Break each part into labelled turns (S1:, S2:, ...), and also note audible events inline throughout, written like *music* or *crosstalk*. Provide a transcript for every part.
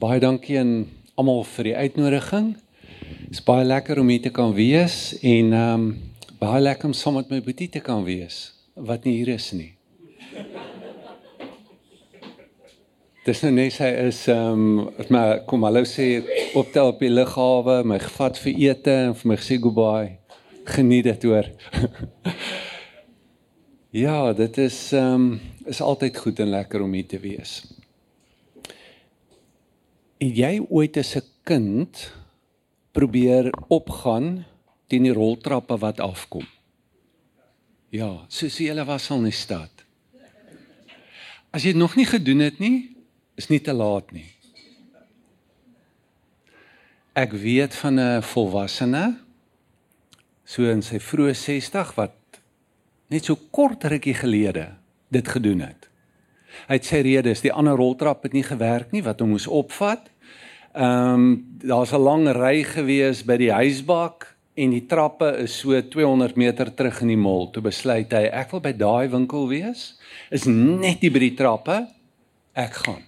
S1: Baie dankie aan almal vir die uitnodiging. Dit is baie lekker om hier te kan wees en ehm um, baie lekker om saam met my boetie te kan wees wat nie hier is nie. *laughs* Dis nou net hy is ehm um, maar kom hallo sê optel op die lughawe, my gevat vir ete en vir my gesê goodbye. Geniet dit hoor. *laughs* ja, dit is ehm um, is altyd goed en lekker om hier te wees. Het jy ooit as 'n kind probeer opgaan teen die roltrappe wat afkom? Ja, soos jy hulle was al in die stad. As jy dit nog nie gedoen het nie, is nie te laat nie. Ek weet van 'n volwassene so in sy vroeë 60 wat net so kort rukkie gelede dit gedoen het. Hy het sy redes, die ander roltrap het nie gewerk nie wat hom moes opvat. Ehm um, daar's 'n lang ry gewees by die huisbak en die trappe is so 200 meter terug in die mall. Toe besluit hy ek wil by daai winkel wees. Is net nie by die trappe. Ek gaan.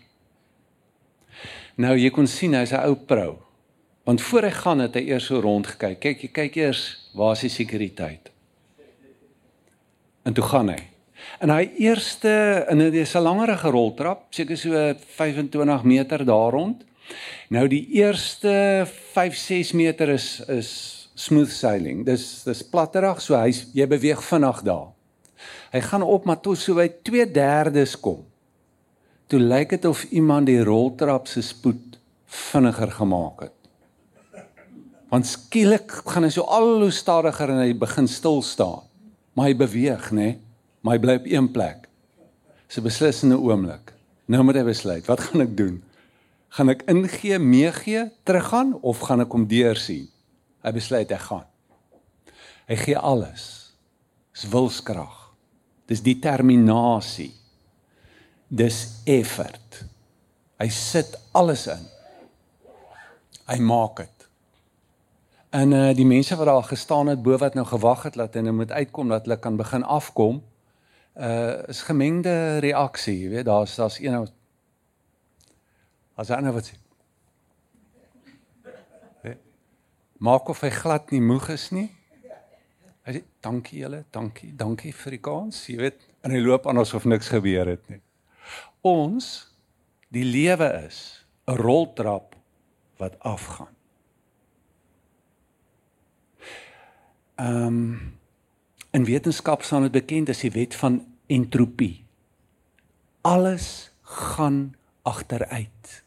S1: Nou jy kon sien hy's 'n ou pro. Want voor hy gaan het hy eers so rond gekyk. Kyk, jy kyk eers waar is die sekuriteit. En toe gaan hy. En hy eerste in 'n dis 'n langerige roltrap, seker so 25 meter daar rond. Nou die eerste 5-6 meter is is smooth sailing. Dis dis platterig, so hy jy beweeg vinnig daar. Hy gaan op maar tot so by 2/3 kom. Toe lyk dit of iemand die roltrap se spoed vinniger gemaak het. Want skielik gaan hy so al hoe stadiger en hy begin stil staan. Maar hy beweeg, né? Nee? maar hy bly op een plek. Dis 'n beslissende oomblik. Nou moet hy besluit, wat gaan ek doen? Gaan ek ingee, meegee, teruggaan of gaan ek hom deursien? Hy besluit hy gaan. Hy gee alles. Dis wilskrag. Dis determinasie. Dis effort. Hy sit alles in. Hy maak dit. En uh die mense wat daar gestaan het bo wat nou gewag het dat hy nou moet uitkom dat hulle kan begin afkom, uh is gemengde reaksie, jy weet, daar's daar's een ou as hy nou wat sê. Maak of hy glad nie moeg is nie. Hy sê dankie julle, dankie, dankie vir die kans, jy weet, en hy loop aan asof niks gebeur het nie. Ons die lewe is 'n roltrap wat afgaan. Ehm um, In wetenskap staan dit bekend as die wet van entropie. Alles gaan agteruit.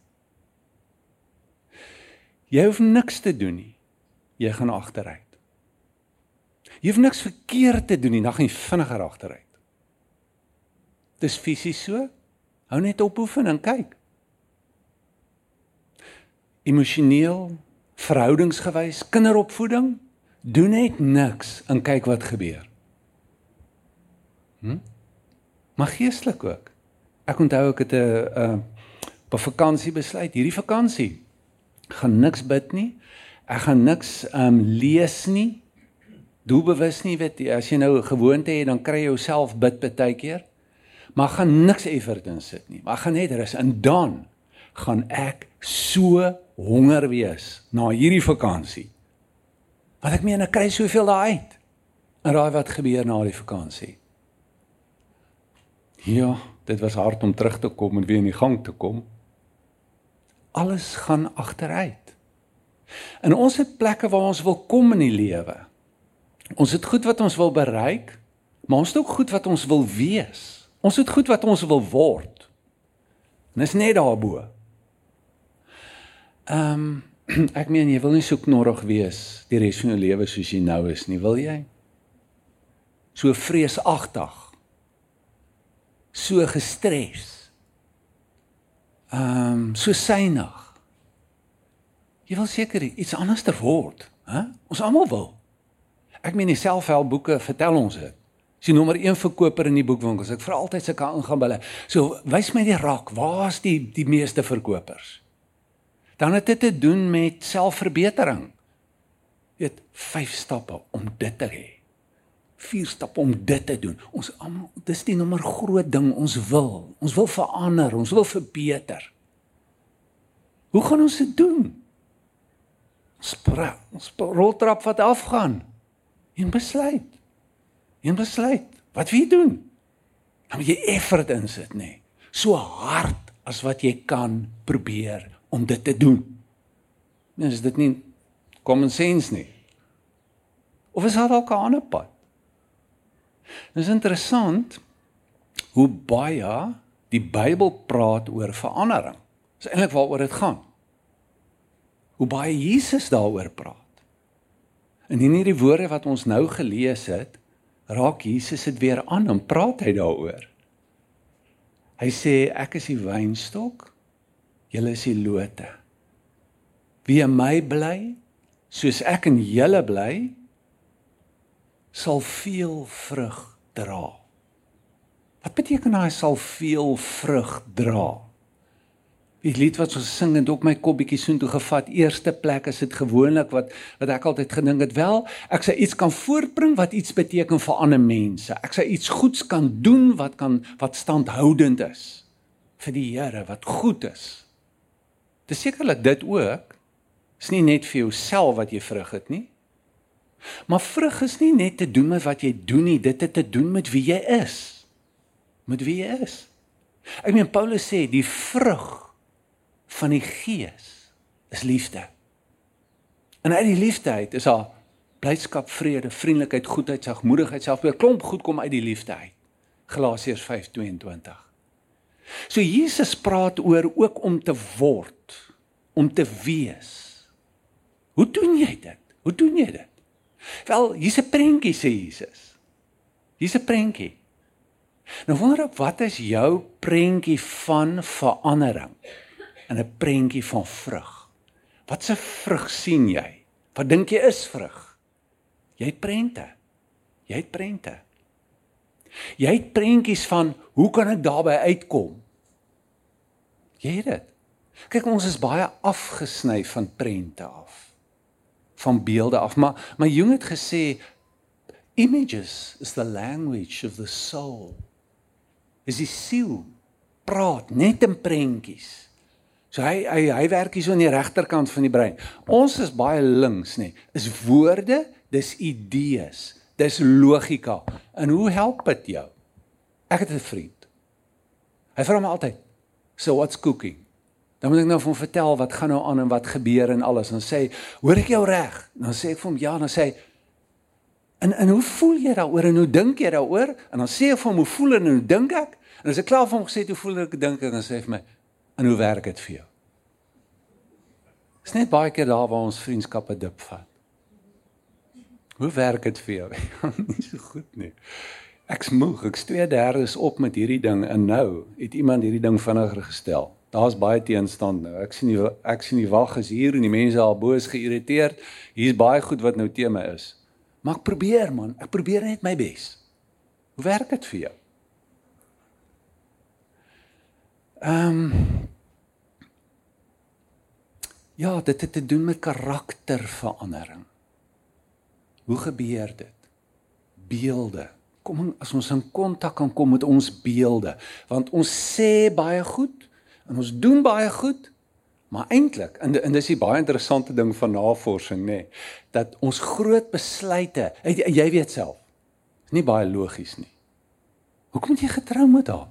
S1: Jy hoef niks te doen nie. Jy gaan agteruit. Jy hoef niks verkeerd te doen nie, dan gaan jy vinniger agteruit. Dis fisies so. Hou net op oefen en kyk. Emosioneel, verhoudingsgewys, kinderopvoeding, doen net niks en kyk wat gebeur. Hm? Maar geestelik ook. Ek onthou ek het 'n 'n op vakansie besluit, hierdie vakansie gaan niks bid nie. Ek gaan niks um, lees nie. Doelbewus nie, weet jy, as jy nou 'n gewoonte het, dan kry jy jouself bid baie keer. Maar gaan niks effort insit nie. Maar gaan net rus en dan gaan ek so honger wees na hierdie vakansie. Wat ek meen, ek kry soveel daai uit. En raai wat gebeur na die vakansie? Ja, dit was hard om terug te kom en weer in die gang te kom. Alles gaan agteruit. En ons het plekke waar ons wil kom in die lewe. Ons het goed wat ons wil bereik, maar ons het ook goed wat ons wil wees. Ons het goed wat ons wil word. En is net daarbo. Ehm um, *clears throat* ek meen jy wil nie so knorrig wees die res van jou lewe soos jy nou is nie, wil jy? So vreesagtig so gestres. Ehm um, so synig. Jy wil seker iets anders ter word, hè? Ons almal wil. Ek meen die selfhelpboeke vertel ons dit. As jy nommer 1 verkoper in die boekwinkels, ek vra altyd sulke ingaan by hulle. So wys my die rak, waar's die die meeste verkopers? Dan het dit te doen met selfverbetering. Het 5 stappe om dit te hê vier stappe om dit te doen. Ons almal, dis die nommer groot ding ons wil. Ons wil verander, ons wil verbeter. Hoe gaan ons dit doen? Spra, ons roltrap wat afgaan. Een besluit. Een besluit. Wat wil jy doen? Dan moet jy effort insit, nê. Nee. So hard as wat jy kan probeer om dit te doen. Nee, is dit nie common sense nie? Of is daar dalk 'n ander pad? Dit is interessant hoe baie die Bybel praat oor verandering. Dis eintlik waaroor dit gaan. Hoe baie Jesus daaroor praat. En in hierdie woorde wat ons nou gelees het, raak Jesus dit weer aan en praat hy daaroor. Hy sê ek is die wynstok, julle is die lote. Wie in my bly, soos ek in julle bly, sal veel vrug dra. Wat beteken hy sal veel vrug dra? Die lied wat ons sing en ook my kop bietjie soontoe gevat. Eerste plek is dit gewoonlik wat wat ek altyd gedink het wel, ek sê iets kan voortbring wat iets beteken vir ander mense. Ek sê iets goeds kan doen wat kan wat standhoudend is vir die Here wat goed is. Dis sekerlik dit ook. Is nie net vir jouself wat jy vrug het nie. Maar vrug is nie net te doen met wat jy doen nie, dit het te doen met wie jy is. Met wie jy is. Ek meen Paulus sê die vrug van die gees is liefde. En uit die liefde uit is daar blydskap, vrede, vriendelikheid, goedheid, sagmoedigheid, selfbeheer. Klomp goed kom uit die liefde uit. Galasiërs 5:22. So Jesus praat oor ook om te word, om te wees. Hoe doen jy dit? Hoe doen jy dit? Wel, hier's 'n prentjie sê Jesus. Hier's 'n prentjie. Nou wonder ek wat is jou prentjie van verandering? in 'n prentjie van vrug. Wat se vrug sien jy? Wat dink jy is vrug? Jy het prente. Jy het prente. Jy het prentjies van hoe kan ek daarby uitkom? Jy het dit. Kyk ons is baie afgesny van prente af. Van beelde af, maar maar Jung het gesê images is the language of the soul. Is die siel praat net in prentjies. So hy hy hy werk hier so aan die regterkant van die brein. Ons is baie links, nê. Is woorde, dis idees, dis logika. En hoe help dit jou? Ek het 'n vriend. Hy vra my altyd, "So what's cooking?" Dan moet ek nou vir hom vertel wat gaan nou aan en wat gebeur en alles. Dan sê hy, "Hoor ek jou reg?" Dan sê ek vir hom, "Ja." Dan sê hy, "En en hoe voel jy daaroor en hoe dink jy daaroor?" En dan sê ek vir hom, "Hoe voel en hoe dink ek?" En as ek klaar vir hom gesê het hoe voel ek dink ek dan sê hy vir my, En hoe werk dit vir jou? Dis net baie keer daar waar ons vriendskappe dip vat. Hoe werk dit vir jou? *laughs* nie so goed nie. Ek's moeg, ek's 2/3 op met hierdie ding en nou het iemand hierdie ding vinniger gestel. Daar's baie teenstand nou. Ek sien die ek sien die wag is hier en die mense al boos geïrriteerd. Hier's baie goed wat nou tema is. Maar ek probeer man, ek probeer net my bes. Hoe werk dit vir jou? Ehm um, Ja, dit het te doen met karakterverandering. Hoe gebeur dit? Beelde. Kom as ons in kontak kan kom met ons beelde, want ons sê baie goed en ons doen baie goed, maar eintlik en, en dis 'n baie interessante ding van navorsing nê, nee, dat ons groot besluite, jy weet self, is nie baie logies nie. Hoekom het jy getrou met haar?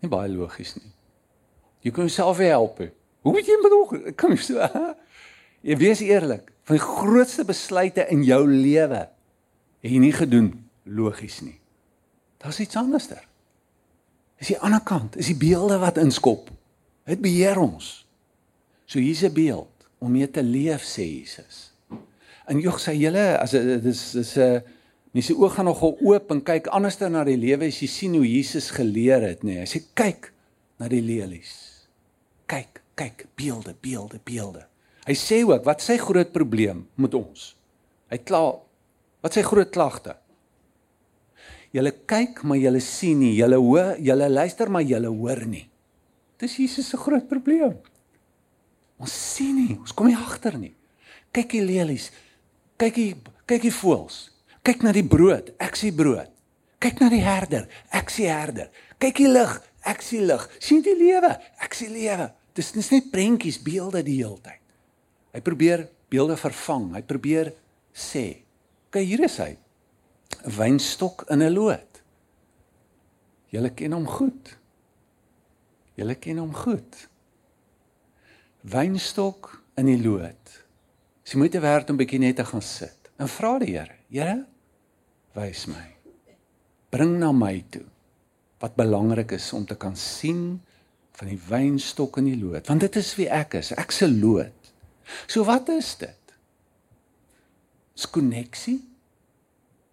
S1: Nie baie logies nie. Jy kan jouself help. He. Hoe moet jy bedoel? Ek kan so. Jy wees eerlik, van die grootste besluite in jou lewe het jy nie gedoen logies nie. Daar's iets anderster. Is die ander kant, is die beelde wat inskop. Dit beheer ons. So hier's 'n beeld om mee te leef sê Jesus. En jog sê julle as dit is is 'n mense oë gaan nogal oop en kyk anderster na die lewe as jy sien hoe Jesus geleer het, nê. Nee. Hy sê kyk na die lelies. Kyk kyk beelde, beelde, beelde. Hy sê ook wat sy groot probleem met ons. Hy kla wat sy groot klagte. Julle kyk maar julle sien nie, julle hoor, julle luister maar julle hoor nie. Dis Jesus se groot probleem. Ons sien nie, ons kom nie agter nie. Kyk die lelies. Kyk die kyk die voëls. Kyk na die brood, ek sien brood. Kyk na die herder, ek sien herder. Kyk die lig, ek sien lig. sien die lewe, ek sien lewe. dis dis net prentjies, beelde die hele tyd. Hy probeer beelde vervang. Hy probeer sê, "Kyk, hier is hy. 'n Wynstok in 'n loot. Julle ken hom goed. Julle ken hom goed. Wynstok in die loot. Sy moet werd om bietjie net te gaan sit en vra die Here, Here, wys my. Bring na my toe wat belangrik is om te kan sien van die wynstok in die loot, want dit is wie ek is. Ek se loot. So wat is dit? Dis koneksie.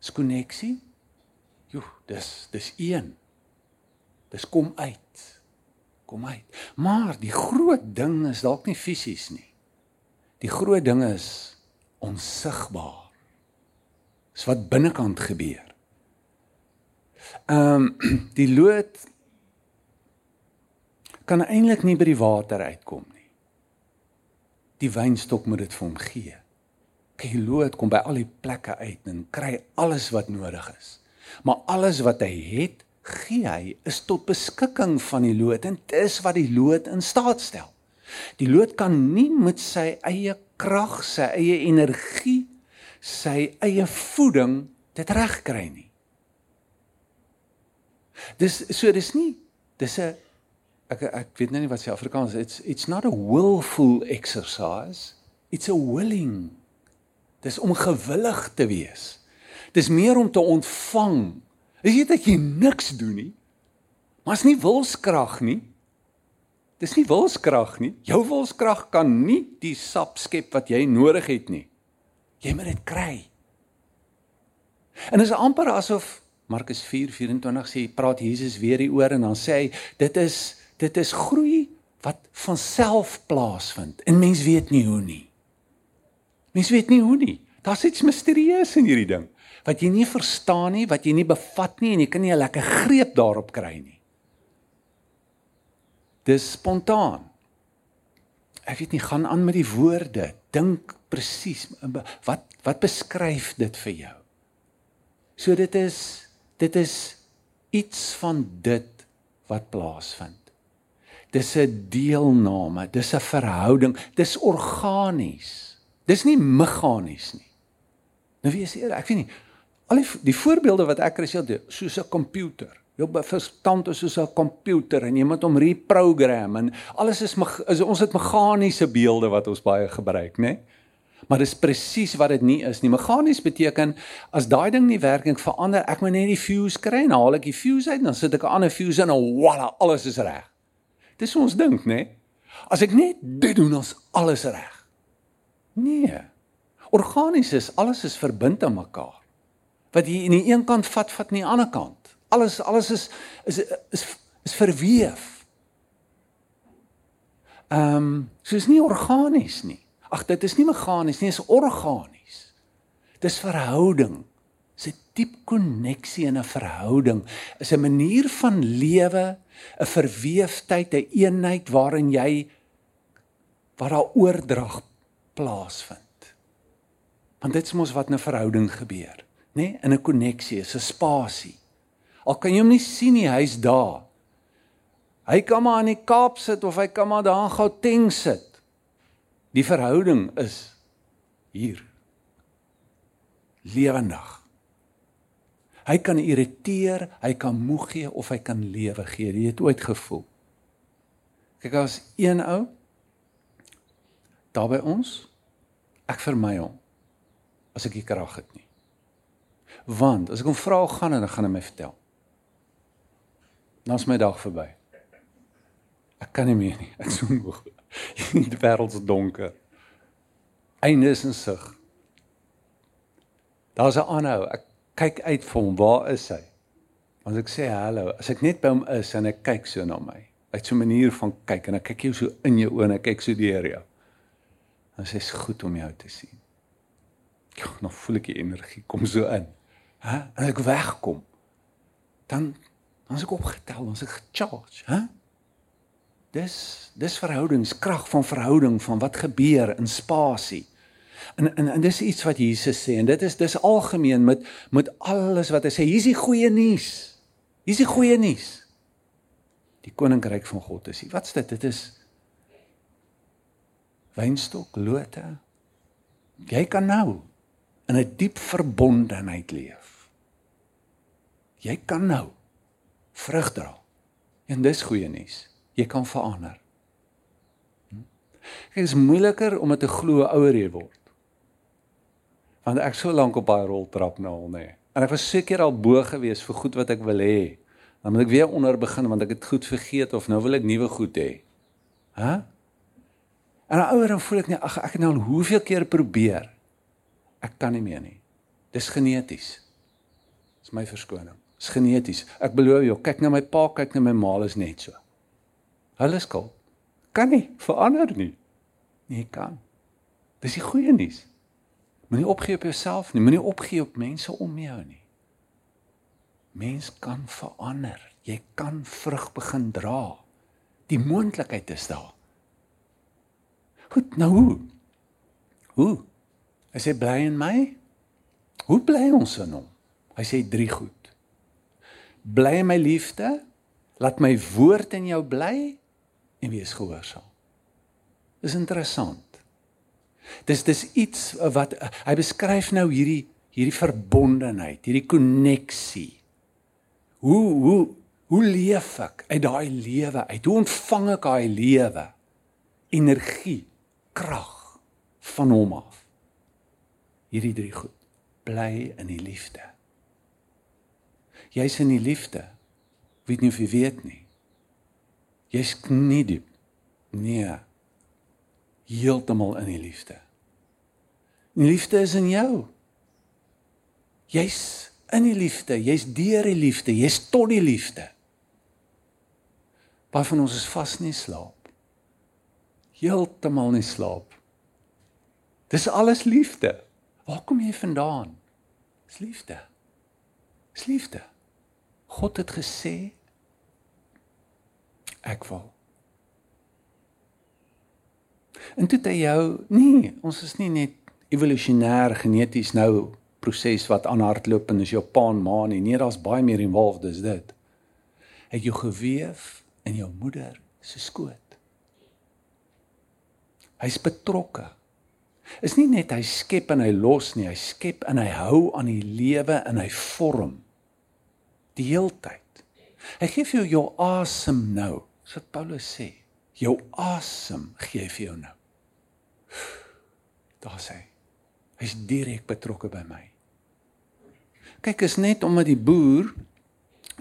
S1: Dis koneksie. Jo, dis dis een. Dis kom uit. Kom uit. Maar die groot ding is dalk nie fisies nie. Die groot ding is onsigbaar. Dis wat binnekant gebeur. Ehm um, *clears throat* die lood kan eintlik nie by die water uitkom nie. Die wynstok moet dit vir hom gee. Die lood kom by al die plekke uit en kry alles wat nodig is. Maar alles wat hy het, gee hy is tot beskikking van die lood en dit is wat die lood in staat stel. Die lood kan nie met sy eie krag, sy eie energie, sy eie voeding dit regkry nie. Dis so dis nie dis 'n ek ek weet nou nie wat se Afrikaans it's it's not a willful exercise it's a willing dis om gewillig te wees. Dis meer om te ontvang. Is dit dat jy niks doen nie maar is nie wilskrag nie. Dis nie wilskrag nie. Jou wilskrag kan nie die sap skep wat jy nodig het nie. Jy moet dit kry. En is amper asof Markus 4:24 sê praat Jesus weer hieroor en dan sê hy dit is dit is groei wat van self plaasvind. En mens weet nie hoe nie. Mens weet nie hoe nie. Daar's iets misterieus in hierdie ding wat jy nie verstaan nie, wat jy nie bevat nie en jy kan nie 'n lekker greep daarop kry nie. Dis spontaan. Ek weet nie gaan aan met die woorde. Dink presies wat wat beskryf dit vir jou? So dit is dit is iets van dit wat plaasvind. Dis 'n deelname, dis 'n verhouding, dis organies. Dis nie meganies nie. Nou wie is eer, ek weet nie. Al die die voorbeelde wat ek kry soos 'n komputer. Jou verstand is soos 'n komputer en jy moet hom reprogram en alles is, is ons het meganiese beelde wat ons baie gebruik, né? Nee? Maar dis presies wat dit nie is nie. Meganies beteken as daai ding nie werk en verander, ek moet net die fuse kry en haal ek die fuse uit en dan sit ek 'n ander fuse in en voilà, alles is reg. Dis ons dink, né? As ek net dit doen, ons alles reg. Nee. Organies is alles is verbind aan mekaar. Wat jy in die een kant vat, vat in die ander kant. Alles alles is is is is verweef. Ehm, um, so is nie organies nie. Ag dit is nie meganies nie, dit is organies. Dis verhouding. Dis 'n diep koneksie in 'n verhouding. Is 'n manier van lewe, 'n verweefdheid, 'n een eenheid waarin jy waar daar oordrag plaasvind. Want dit is mos wat 'n verhouding gebeur, nê? Nee? In 'n koneksie, 'n spasie. Al kan jy hom nie sien nie, hy's daar. Hy kan maar in die Kaap sit of hy kan maar daar in Gauteng sit. Die verhouding is hier. Lewendig. Hy kan irriteer, hy kan moeg gee of hy kan lewe gee. Jy het ooit gevoel. Kyk as een ou daar by ons ek vermy hom as ek die krag het nie. Want as ek hom vra hoe gaan en dan gaan hy my vertel. Dan is my dag verby. Ek kan nie meer nie. Ek is moeg. *laughs* die wêreld is donker. Einde is in sig. Daar's 'n aanhou. Ek kyk uit vir hom. Waar is hy? As ek sê hallo, as ek net by hom is en ek kyk so na my. Uit so 'n manier van kyk en ek kyk jou so in jou oë en ek kyk so deur jou. Dan sê dit goed om jou te sien. Ja, nou voel ek die energie kom so in. Hæ? En ek wegkom. Dan dan is ek opgetel, dan is ek gecharge, hè? Dis dis verhoudingskrag van verhouding van wat gebeur in spasie. En en en dis iets wat Jesus sê en dit is dis algemeen met met alles wat hy sê. Hier's die goeie nuus. Hier's die goeie nuus. Die koninkryk van God is hier. Wat's dit? Dit is wynstok, lote. Jy kan nou in 'n diep verbondenheid leef. Jy kan nou vrug dra. En dis goeie nuus. Jy kan verander. Hm? Dit is moeiliker om dit te glo ouer jy word. Want ek so lank op daai roltrap nou al nê. En ek was seker al bo gewees vir goed wat ek wil hê. Dan moet ek weer onder begin want ek het goed vergeet of nou wil ek nuwe goed hê. Hæ? Huh? En nou ouer dan voel ek net ag ek het nou al hoeveel keer probeer. Ek kan nie meer nie. Dis geneties. Dis my verskoning. Dis geneties. Ek belowe jou, kyk na my pa, kyk na my ma, is net so. Hulle skuld. Kan nie verander nie. Nee, kan. Dis die goeie nuus. Moenie opgee op jouself nie, moenie opgee op mense om jou nie. Mens kan verander. Jy kan vrug begin dra. Die moontlikheid is daar. Goed, nou hoe? Hoe? Hy bly in my? Hoe bly ons in hom? Hy sê drie goed. Bly in my liefde, laat my woord in jou bly en wees gehoorsaam. Dis interessant. Dis dis iets wat hy beskryf nou hierdie hierdie verbondenheid, hierdie koneksie. Hoe hoe hoe leef ek uit daai lewe uit? Hoe ontvang ek daai lewe? Energie, krag van hom af. Hierdie drie goed. Bly in die liefde. Jy's in die liefde. Weet nie of jy weet nie. Jy's nie diep. Nee. Heeltemal in die liefde. Die liefde is in jou. Jy's in die liefde, jy's deur die liefde, jy's tot die liefde. Baie van ons is vas in slaap. Heeltemal in slaap. Dis alles liefde. Waar kom jy vandaan? Dis liefde. Dis liefde. God het gesê ek wil. En dit het jou nee, ons is nie net evolusionêr geneties nou proses wat aanhardloop en is jou pa en ma nie. Nee, daar's baie meer involved as dit. Het jou geweef in jou moeder se skoot. Hy's betrokke. Is nie net hy skep en hy los nie, hy skep en hy hou aan die lewe en hy vorm die heeltyd. Hy gee vir jou jou asem nou. So wat Paulus sê, jou asem gee vir jou nou. Daar sê hy. Hy's direk betrokke by my. Kyk, is net omdat die boer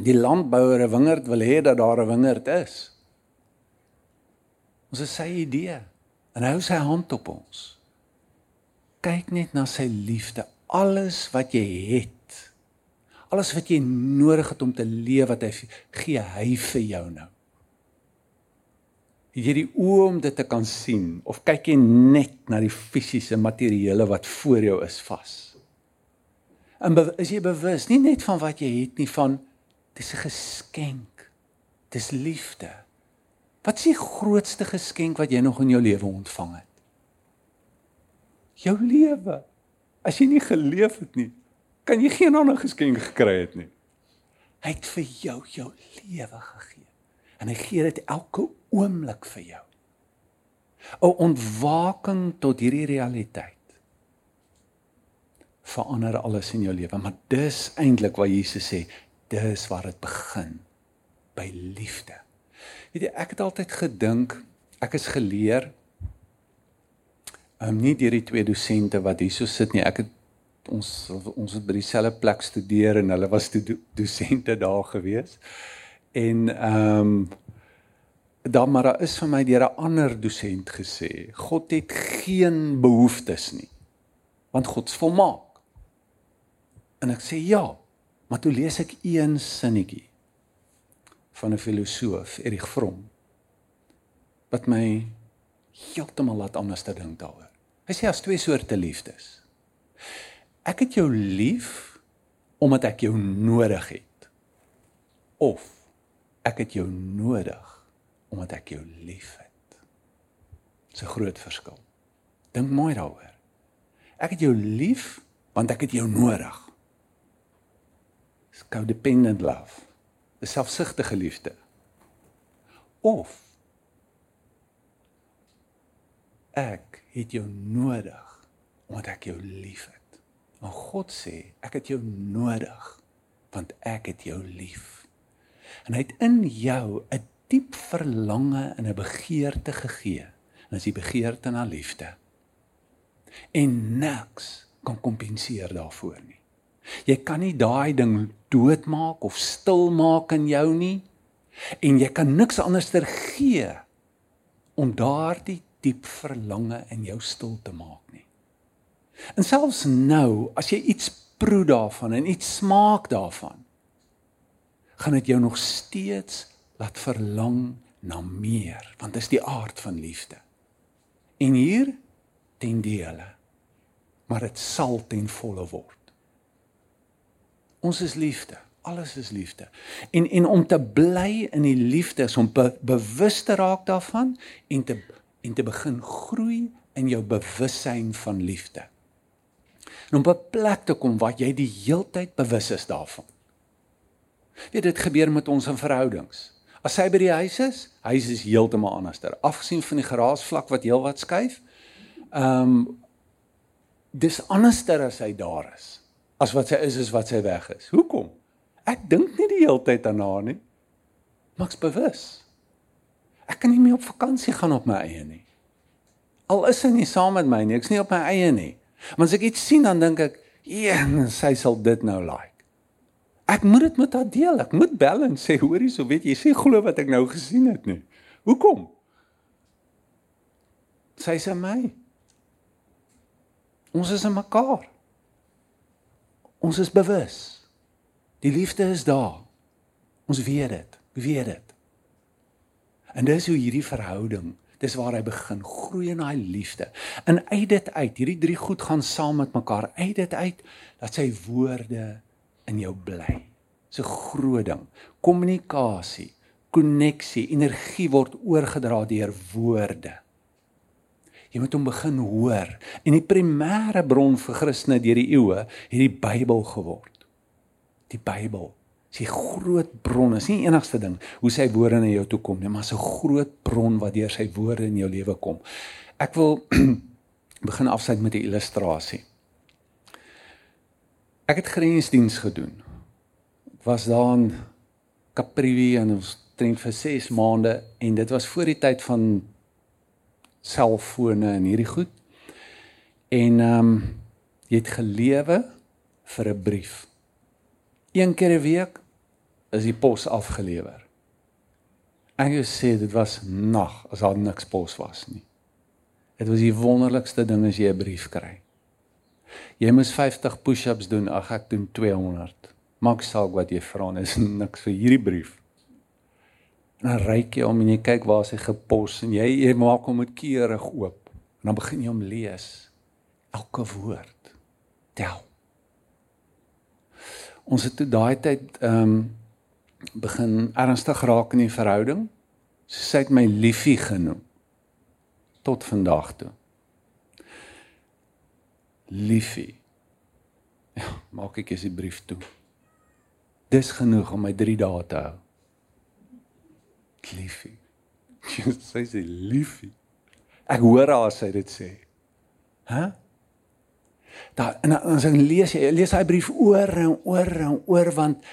S1: die landbouer 'n wingerd wil hê dat daar 'n wingerd is. Ons is sy idee en hou sy hand op ons. Kyk net na sy liefde, alles wat jy het. Alles wat jy nodig het om te leef wat hy gee hy vir jou nou. Het jy die oë om dit te kan sien of kyk jy net na die fisiese materiële wat voor jou is vas? En is jy bewus nie net van wat jy het nie van dis 'n geskenk. Dis liefde. Wat is die grootste geskenk wat jy nog in jou lewe ontvang het? Jou lewe. As jy nie geleef het nie, kan jy geen ander geskenk gekry het nie. Hy het vir jou jou lewe gegee. En hy gee dit elke oomblik vir jou. 'n Ontwaking tot hierdie realiteit verander alles in jou lewe. Maar dis eintlik wat Jesus sê, dis waar dit begin by liefde. Weet jy, ek het altyd gedink ek is geleer um nie deur die twee dosente wat hierso sit nie. Ek het ons ons het by dieselfde plek studeer en hulle was do, dosente daar gewees. En ehm um, dan maar daar is vir my deur 'n ander dosent gesê, God het geen behoeftes nie. Want God's volmaak. En ek sê ja, maar toe lees ek een sinnetjie van 'n filosoof, Erich Fromm, wat my heeltemal laat anders te dink daaroor. Hy sê as twee soorte liefdes. Ek het jou lief omdat ek jou nodig het. Of ek het jou nodig omdat ek jou liefhet. Dis 'n groot verskil. Dink mooi daaroor. Ek het jou lief want ek het jou nodig codependent love. 'n Selfsugtige liefde. Of ek het jou nodig omdat ek jou liefhet. Maar God sê, ek het jou nodig want ek het jou lief. En hy het in jou 'n diep verlange en 'n begeerte gegee. En dis die begeerte na liefde. En niks kan kompenseer daarvoor nie. Jy kan nie daai ding doodmaak of stil maak in jou nie. En jy kan niks anderster gee om daardie diep verlange in jou stil te maak nie. En selfs nou, as jy iets proe daarvan en iets smaak daarvan, gaan dit jou nog steeds laat verlang na meer, want dit is die aard van liefde. En hier ten dele, maar dit sal ten volle word. Ons is liefde, alles is liefde. En en om te bly in die liefde is om be, bewus te raak daarvan en te en te begin groei in jou bewussyn van liefde. En om op 'n plek te kom waar jy die heeltyd bewus is daarvan. Weet dit gebeur met ons in verhoudings. As sy by die huis is, huis is heeltemal anderster. Afgesien van die geraasvlak wat heelwat skuif, ehm um, dis anderster as hy daar is as wat sy is is wat sy weg is. Hoekom? Ek dink nie die hele tyd daarna nie. Maks bewus. Ek kan nie meer op vakansie gaan op my eie nie. Al is sy nie saam met my nie, ek's nie op my eie nie. Maar as ek iets sien dan dink ek, "Ja, sy sal dit nou like." Ek moet dit met haar deel. Ek moet bel en sê, "Hoorie, so weet jy, sê glo wat ek nou gesien het nie." Hoekom? Sy sê my. Ons is in mekaar. Ons is bewus. Die liefde is daar. Ons weet dit. Weet dit. En dis hoe hierdie verhouding, dis waar hy begin groei in daai liefde. En uit dit uit, hierdie drie goed gaan saam met mekaar. Uit dit uit dat sy woorde in jou bly. So groot ding. Kommunikasie, koneksie, energie word oorgedra deur woorde. Jy moet hom begin hoor. En die primêre bron vir Christene deur die eeue het die Bybel geword die Bybel. Dis 'n groot bron, is nie enigste ding hoe sy woorde na jou toe kom nie, maar 'n groot bron wat deur sy woorde in jou lewe kom. Ek wil *clears throat* begin afsluit met 'n illustrasie. Ek het grensdiens gedoen. Ek was daar in Kaprivi en ons train vir 6 maande en dit was voor die tyd van selfone en hierdie goed. En ehm um, jy het gelewe vir 'n brief. Een keer 'n week is die pos afgelewer. Ek wil sê dit was nag as daar niks pos was nie. Dit was die wonderlikste ding as jy 'n brief kry. Jy moet 50 push-ups doen, ag ek doen 200. Maak saak wat jy vra, is *laughs* niks vir hierdie brief. Dan ryk jy om en jy kyk waar hy gepos en jy jy maak hom met keurig oop. En dan begin jy hom lees. Elke woord tel ons het toe daai tyd ehm um, begin ernstig raak in die verhouding. So sy het my liefie genoem tot vandag toe. Liefie. Ja, maak ek eens die brief toe. Dis genoeg om my 3 dae te hou. Liefie. *laughs* sy sê liefie. Ek hoor haar sy dit sê. Hæ? Huh? Daar en as ek lees jy lees daai brief oor en oor en oor want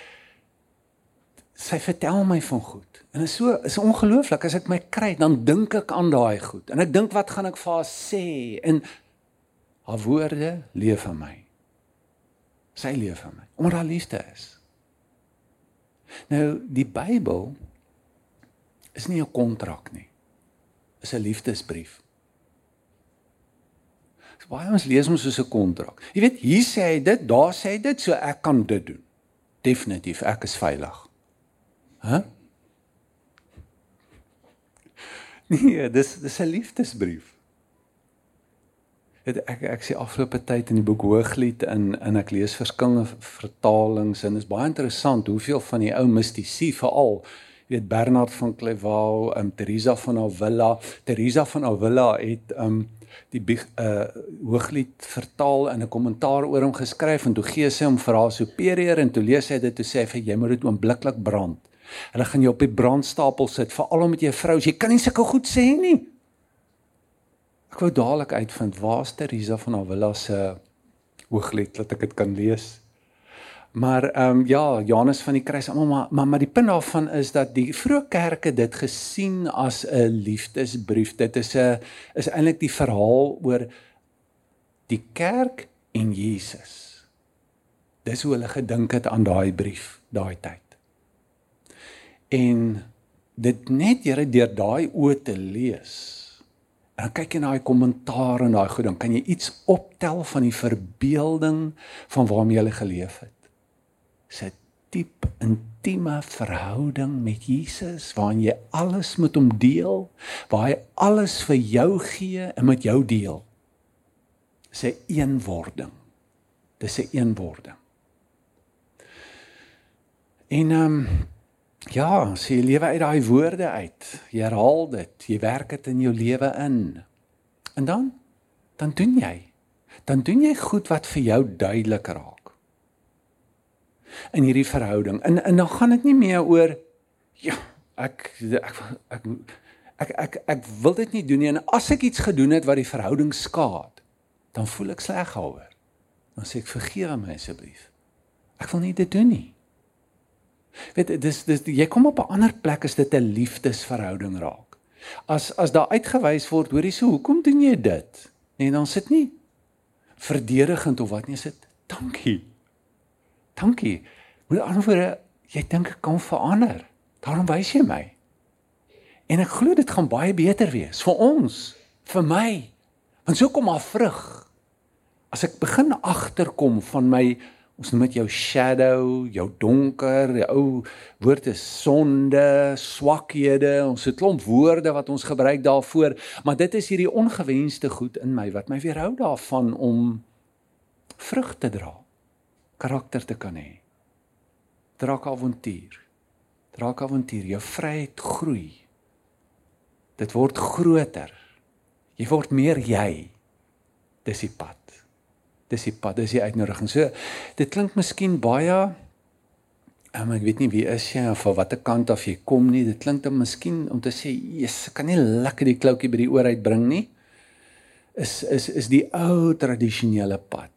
S1: sy vertel my van goed. En is so is ongelooflik as ek my kry dan dink ek aan daai goed. En ek dink wat gaan ek vir haar sê en haar woorde leef in my. Sy leef in my omdat haar liefde is. Nou die Bybel is nie 'n kontrak nie. Is 'n liefdesbrief baie ons lees hom soos 'n kontrak. Jy weet, hier sê hy dit, daar sê hy dit, so ek kan dit doen. Definitief, ek is veilig. Hæ? Huh? *laughs* Nee, dis dis 'n liefdesbrief. Dit ek ek sien afgelope tyd in die boek Hooglied in in ek lees verskillende vertalings en is baie interessant hoeveel van die ou mistisie veral jy weet Bernard van Clairvaux, um Teresa van Avila, Teresa van Avila het um die uh hooglied vertaal in 'n kommentaar oor hom geskryf en toe gee sy hom vir haar superieur en toe lees hy dit toe sê hy jy moet dit oombliklik brand. Hulle gaan jou op die brandstapel sit veral omdat jy 'n vrou is. Jy kan nie sulke goed sê nie. Ek wou dadelik uitvind waar's Teresa van Avila se hooglied dat ek dit kan lees. Maar ehm um, ja, Johannes van die Kruis almal maar, maar maar die punt daarvan is dat die vroeë kerke dit gesien as 'n liefdesbrief. Dit is 'n is eintlik die verhaal oor die kerk en Jesus. Dis hoe hulle gedink het aan daai brief daai tyd. En dit net jare deur daai oë te lees. En kyk jy na daai kommentaar en daai goed, dan kan jy iets optel van die verbeelding van waarmee jy geleef het. 'n diep intieme verhouding met Jesus waarin jy alles met hom deel, waar hy alles vir jou gee en met jou deel. Dis 'n eenwording. Dis 'n eenwording. En ehm um, ja, sê jy lewe uit daai woorde uit. Jy herhaal dit, jy werk dit in jou lewe in. En dan dan doen jy. Dan doen jy goed wat vir jou duidelik raak. In hierdie verhouding. En en dan gaan dit nie meer oor ja, ek ek ek ek ek, ek wil dit nie doen nie en as ek iets gedoen het wat die verhouding skaad, dan voel ek sleg daaroor. Dan sê ek vergewe my asseblief. Ek wil nie dit doen nie. Weet dis dis jy kom op 'n ander plek as dit 'n liefdesverhouding raak. As as daar uitgewys word, hoorie so, hoekom doen jy dit? Nee, dan sit nie verdedigend of wat nie, sit dankie. Dankie. Met ander woorde, jy dink ek kan verander. Daarom wys jy my. En ek glo dit gaan baie beter wees vir ons, vir my. Want so kom maar vrug. As ek begin agterkom van my Ons noem dit jou shadow, jou donker, die ou woord is sonde, swakhede. Ons het klomp woorde wat ons gebruik daarvoor, maar dit is hierdie ongewenste goed in my wat my weerhou daarvan om vrug te dra, karakter te kan hê. Draak avontuur. Draak avontuur, jou vryheid groei. Dit word groter. Jy word meer jy. Dis die pad dis die pad, dis die uitnodiging. So dit klink miskien baie um, ek weet nie wie is jy of van watter kant af jy kom nie. Dit klink dan miskien om te sê, "Jesus, kan nie lekker die kloutjie by die oor uitbring nie." Is is is die ou tradisionele pad.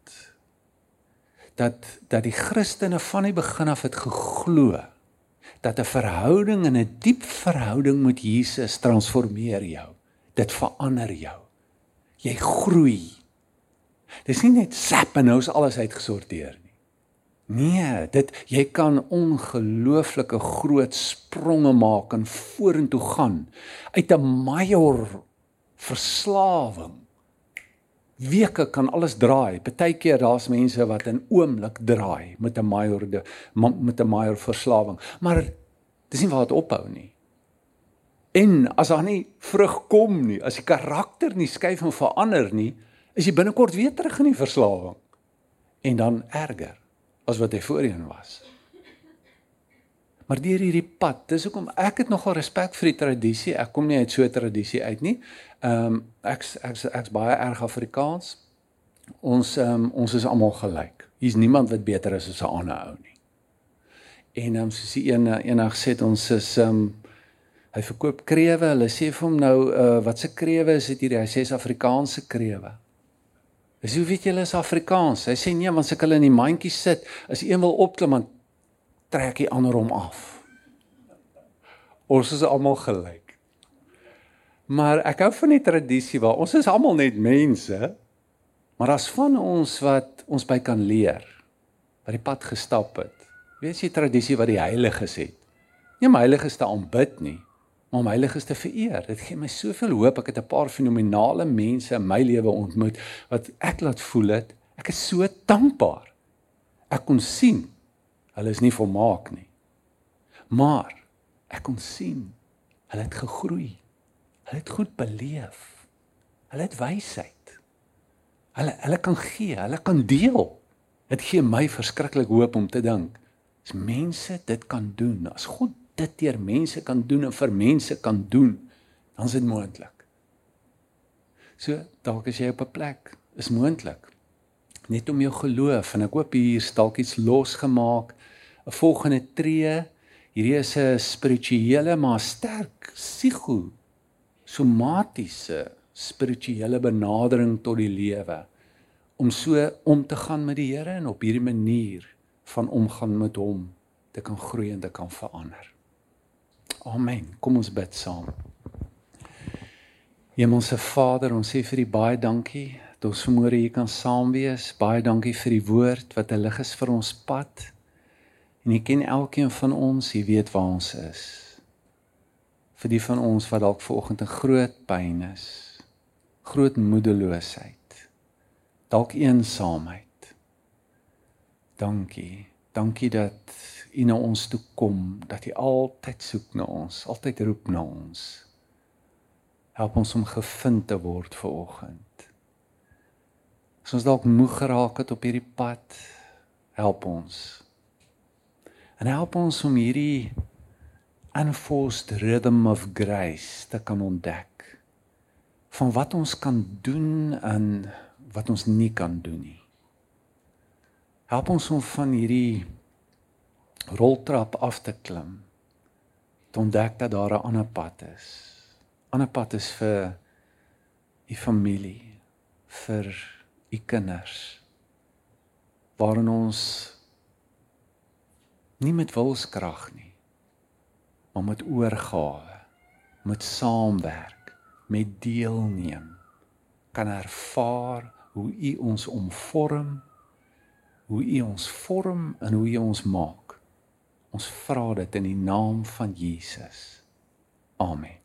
S1: Dat dat die Christene van die begin af het geglo dat 'n verhouding en 'n diep verhouding met Jesus transformeer jou. Dit verander jou. Jy groei. Dis nie net sap en nou is alles uitgesorteer nie. Nee, dit jy kan ongelooflike groot spronge maak en vorentoe gaan uit 'n major verslawing. Weke kan alles draai. Partykeer daar's mense wat in oomblik draai met 'n major de, met 'n major verslawing. Maar dis nie waar dit ophou nie. En as daar nie vrug kom nie, as die karakter nie skuif en verander nie, is jy binnekort weer terug in die verslawing en dan erger as wat hy voorheen was. Maar deur hierdie pad, dis hoekom ek het nogal respek vir die tradisie. Ek kom nie uit so 'n tradisie uit nie. Ehm um, ek ek ek's baie erg Afrikaans. Ons ehm um, ons is almal gelyk. Hier's niemand wat beter is as 'n ander ou nie. En ehm um, soos die een eendag sê ons is ehm um, hy verkoop krewe. Hulle sê vir hom nou uh, wat se krewe is dit hier? Hy sê Afrikaanse krewe. Dis hoe weet julle is Afrikaans? Hy sê nee, want as ek hulle in die mandjie sit, as een wil opklim, dan trek hy ander hom af. Ons is almal gelyk. Maar ek hou van die tradisie waar ons is almal net mense, maar as van ons wat ons by kan leer, wat die pad gestap het. Weet jy tradisie wat die heiliges het? Nie om heiliges te aanbid nie, om heiliges te vereer. Dit gee my soveel hoop. Ek het 'n paar fenominale mense in my lewe ontmoet wat ek laat voel het ek is so dankbaar. Ek kon sien hulle is nie volmaak nie. Maar ek kon sien hulle het gegroei. Hulle het goed beleef. Hulle het wysheid. Hulle hulle kan gee, hulle kan deel. Dit gee my verskriklik hoop om te dink as mense dit kan doen, as God dit deur mense kan doen en vir mense kan doen, dan is dit moontlik. So, dalk as jy op 'n plek is moontlik net om jou geloof en ek hoop hier dalk iets losgemaak, 'n volgende tree. Hierdie is 'n spirituele maar sterk psigo somatiese spirituele benadering tot die lewe om so om te gaan met die Here en op hierdie manier van omgaan met hom te kan groei en te kan verander. Amen. Kom ons bid saam. Hemelse Vader, ons sê vir U baie dankie dat ons vanmôre hier kan saam wees. Baie dankie vir die woord wat 'n lig is vir ons pad. En U ken elkeen van ons, U weet waar ons is. Vir die van ons wat dalk vanoggend 'n groot pyn is, groot moedeloosheid, dalk eensaamheid. Dankie. Dankie dat U na ons toe kom, dat U altyd soek na ons, altyd roep na ons. Help ons om gevind te word vir oggend. As ons dalk moeg geraak het op hierdie pad, help ons. En help ons om hierdie unforced rhythm of grace te kan ontdek van wat ons kan doen en wat ons nie kan doen nie. Help ons om van hierdie roltrap af te klim te ontdek dat daar 'n ander pad is. 'n Ander pad is vir u familie, vir u kinders waarin ons nie met wilskrag nie, maar met oorgawe, met saamwerk, met deelneem kan ervaar hoe u ons omvorm, hoe u ons vorm en hoe u ons maak. Ons vra dit in die naam van Jesus. Amen.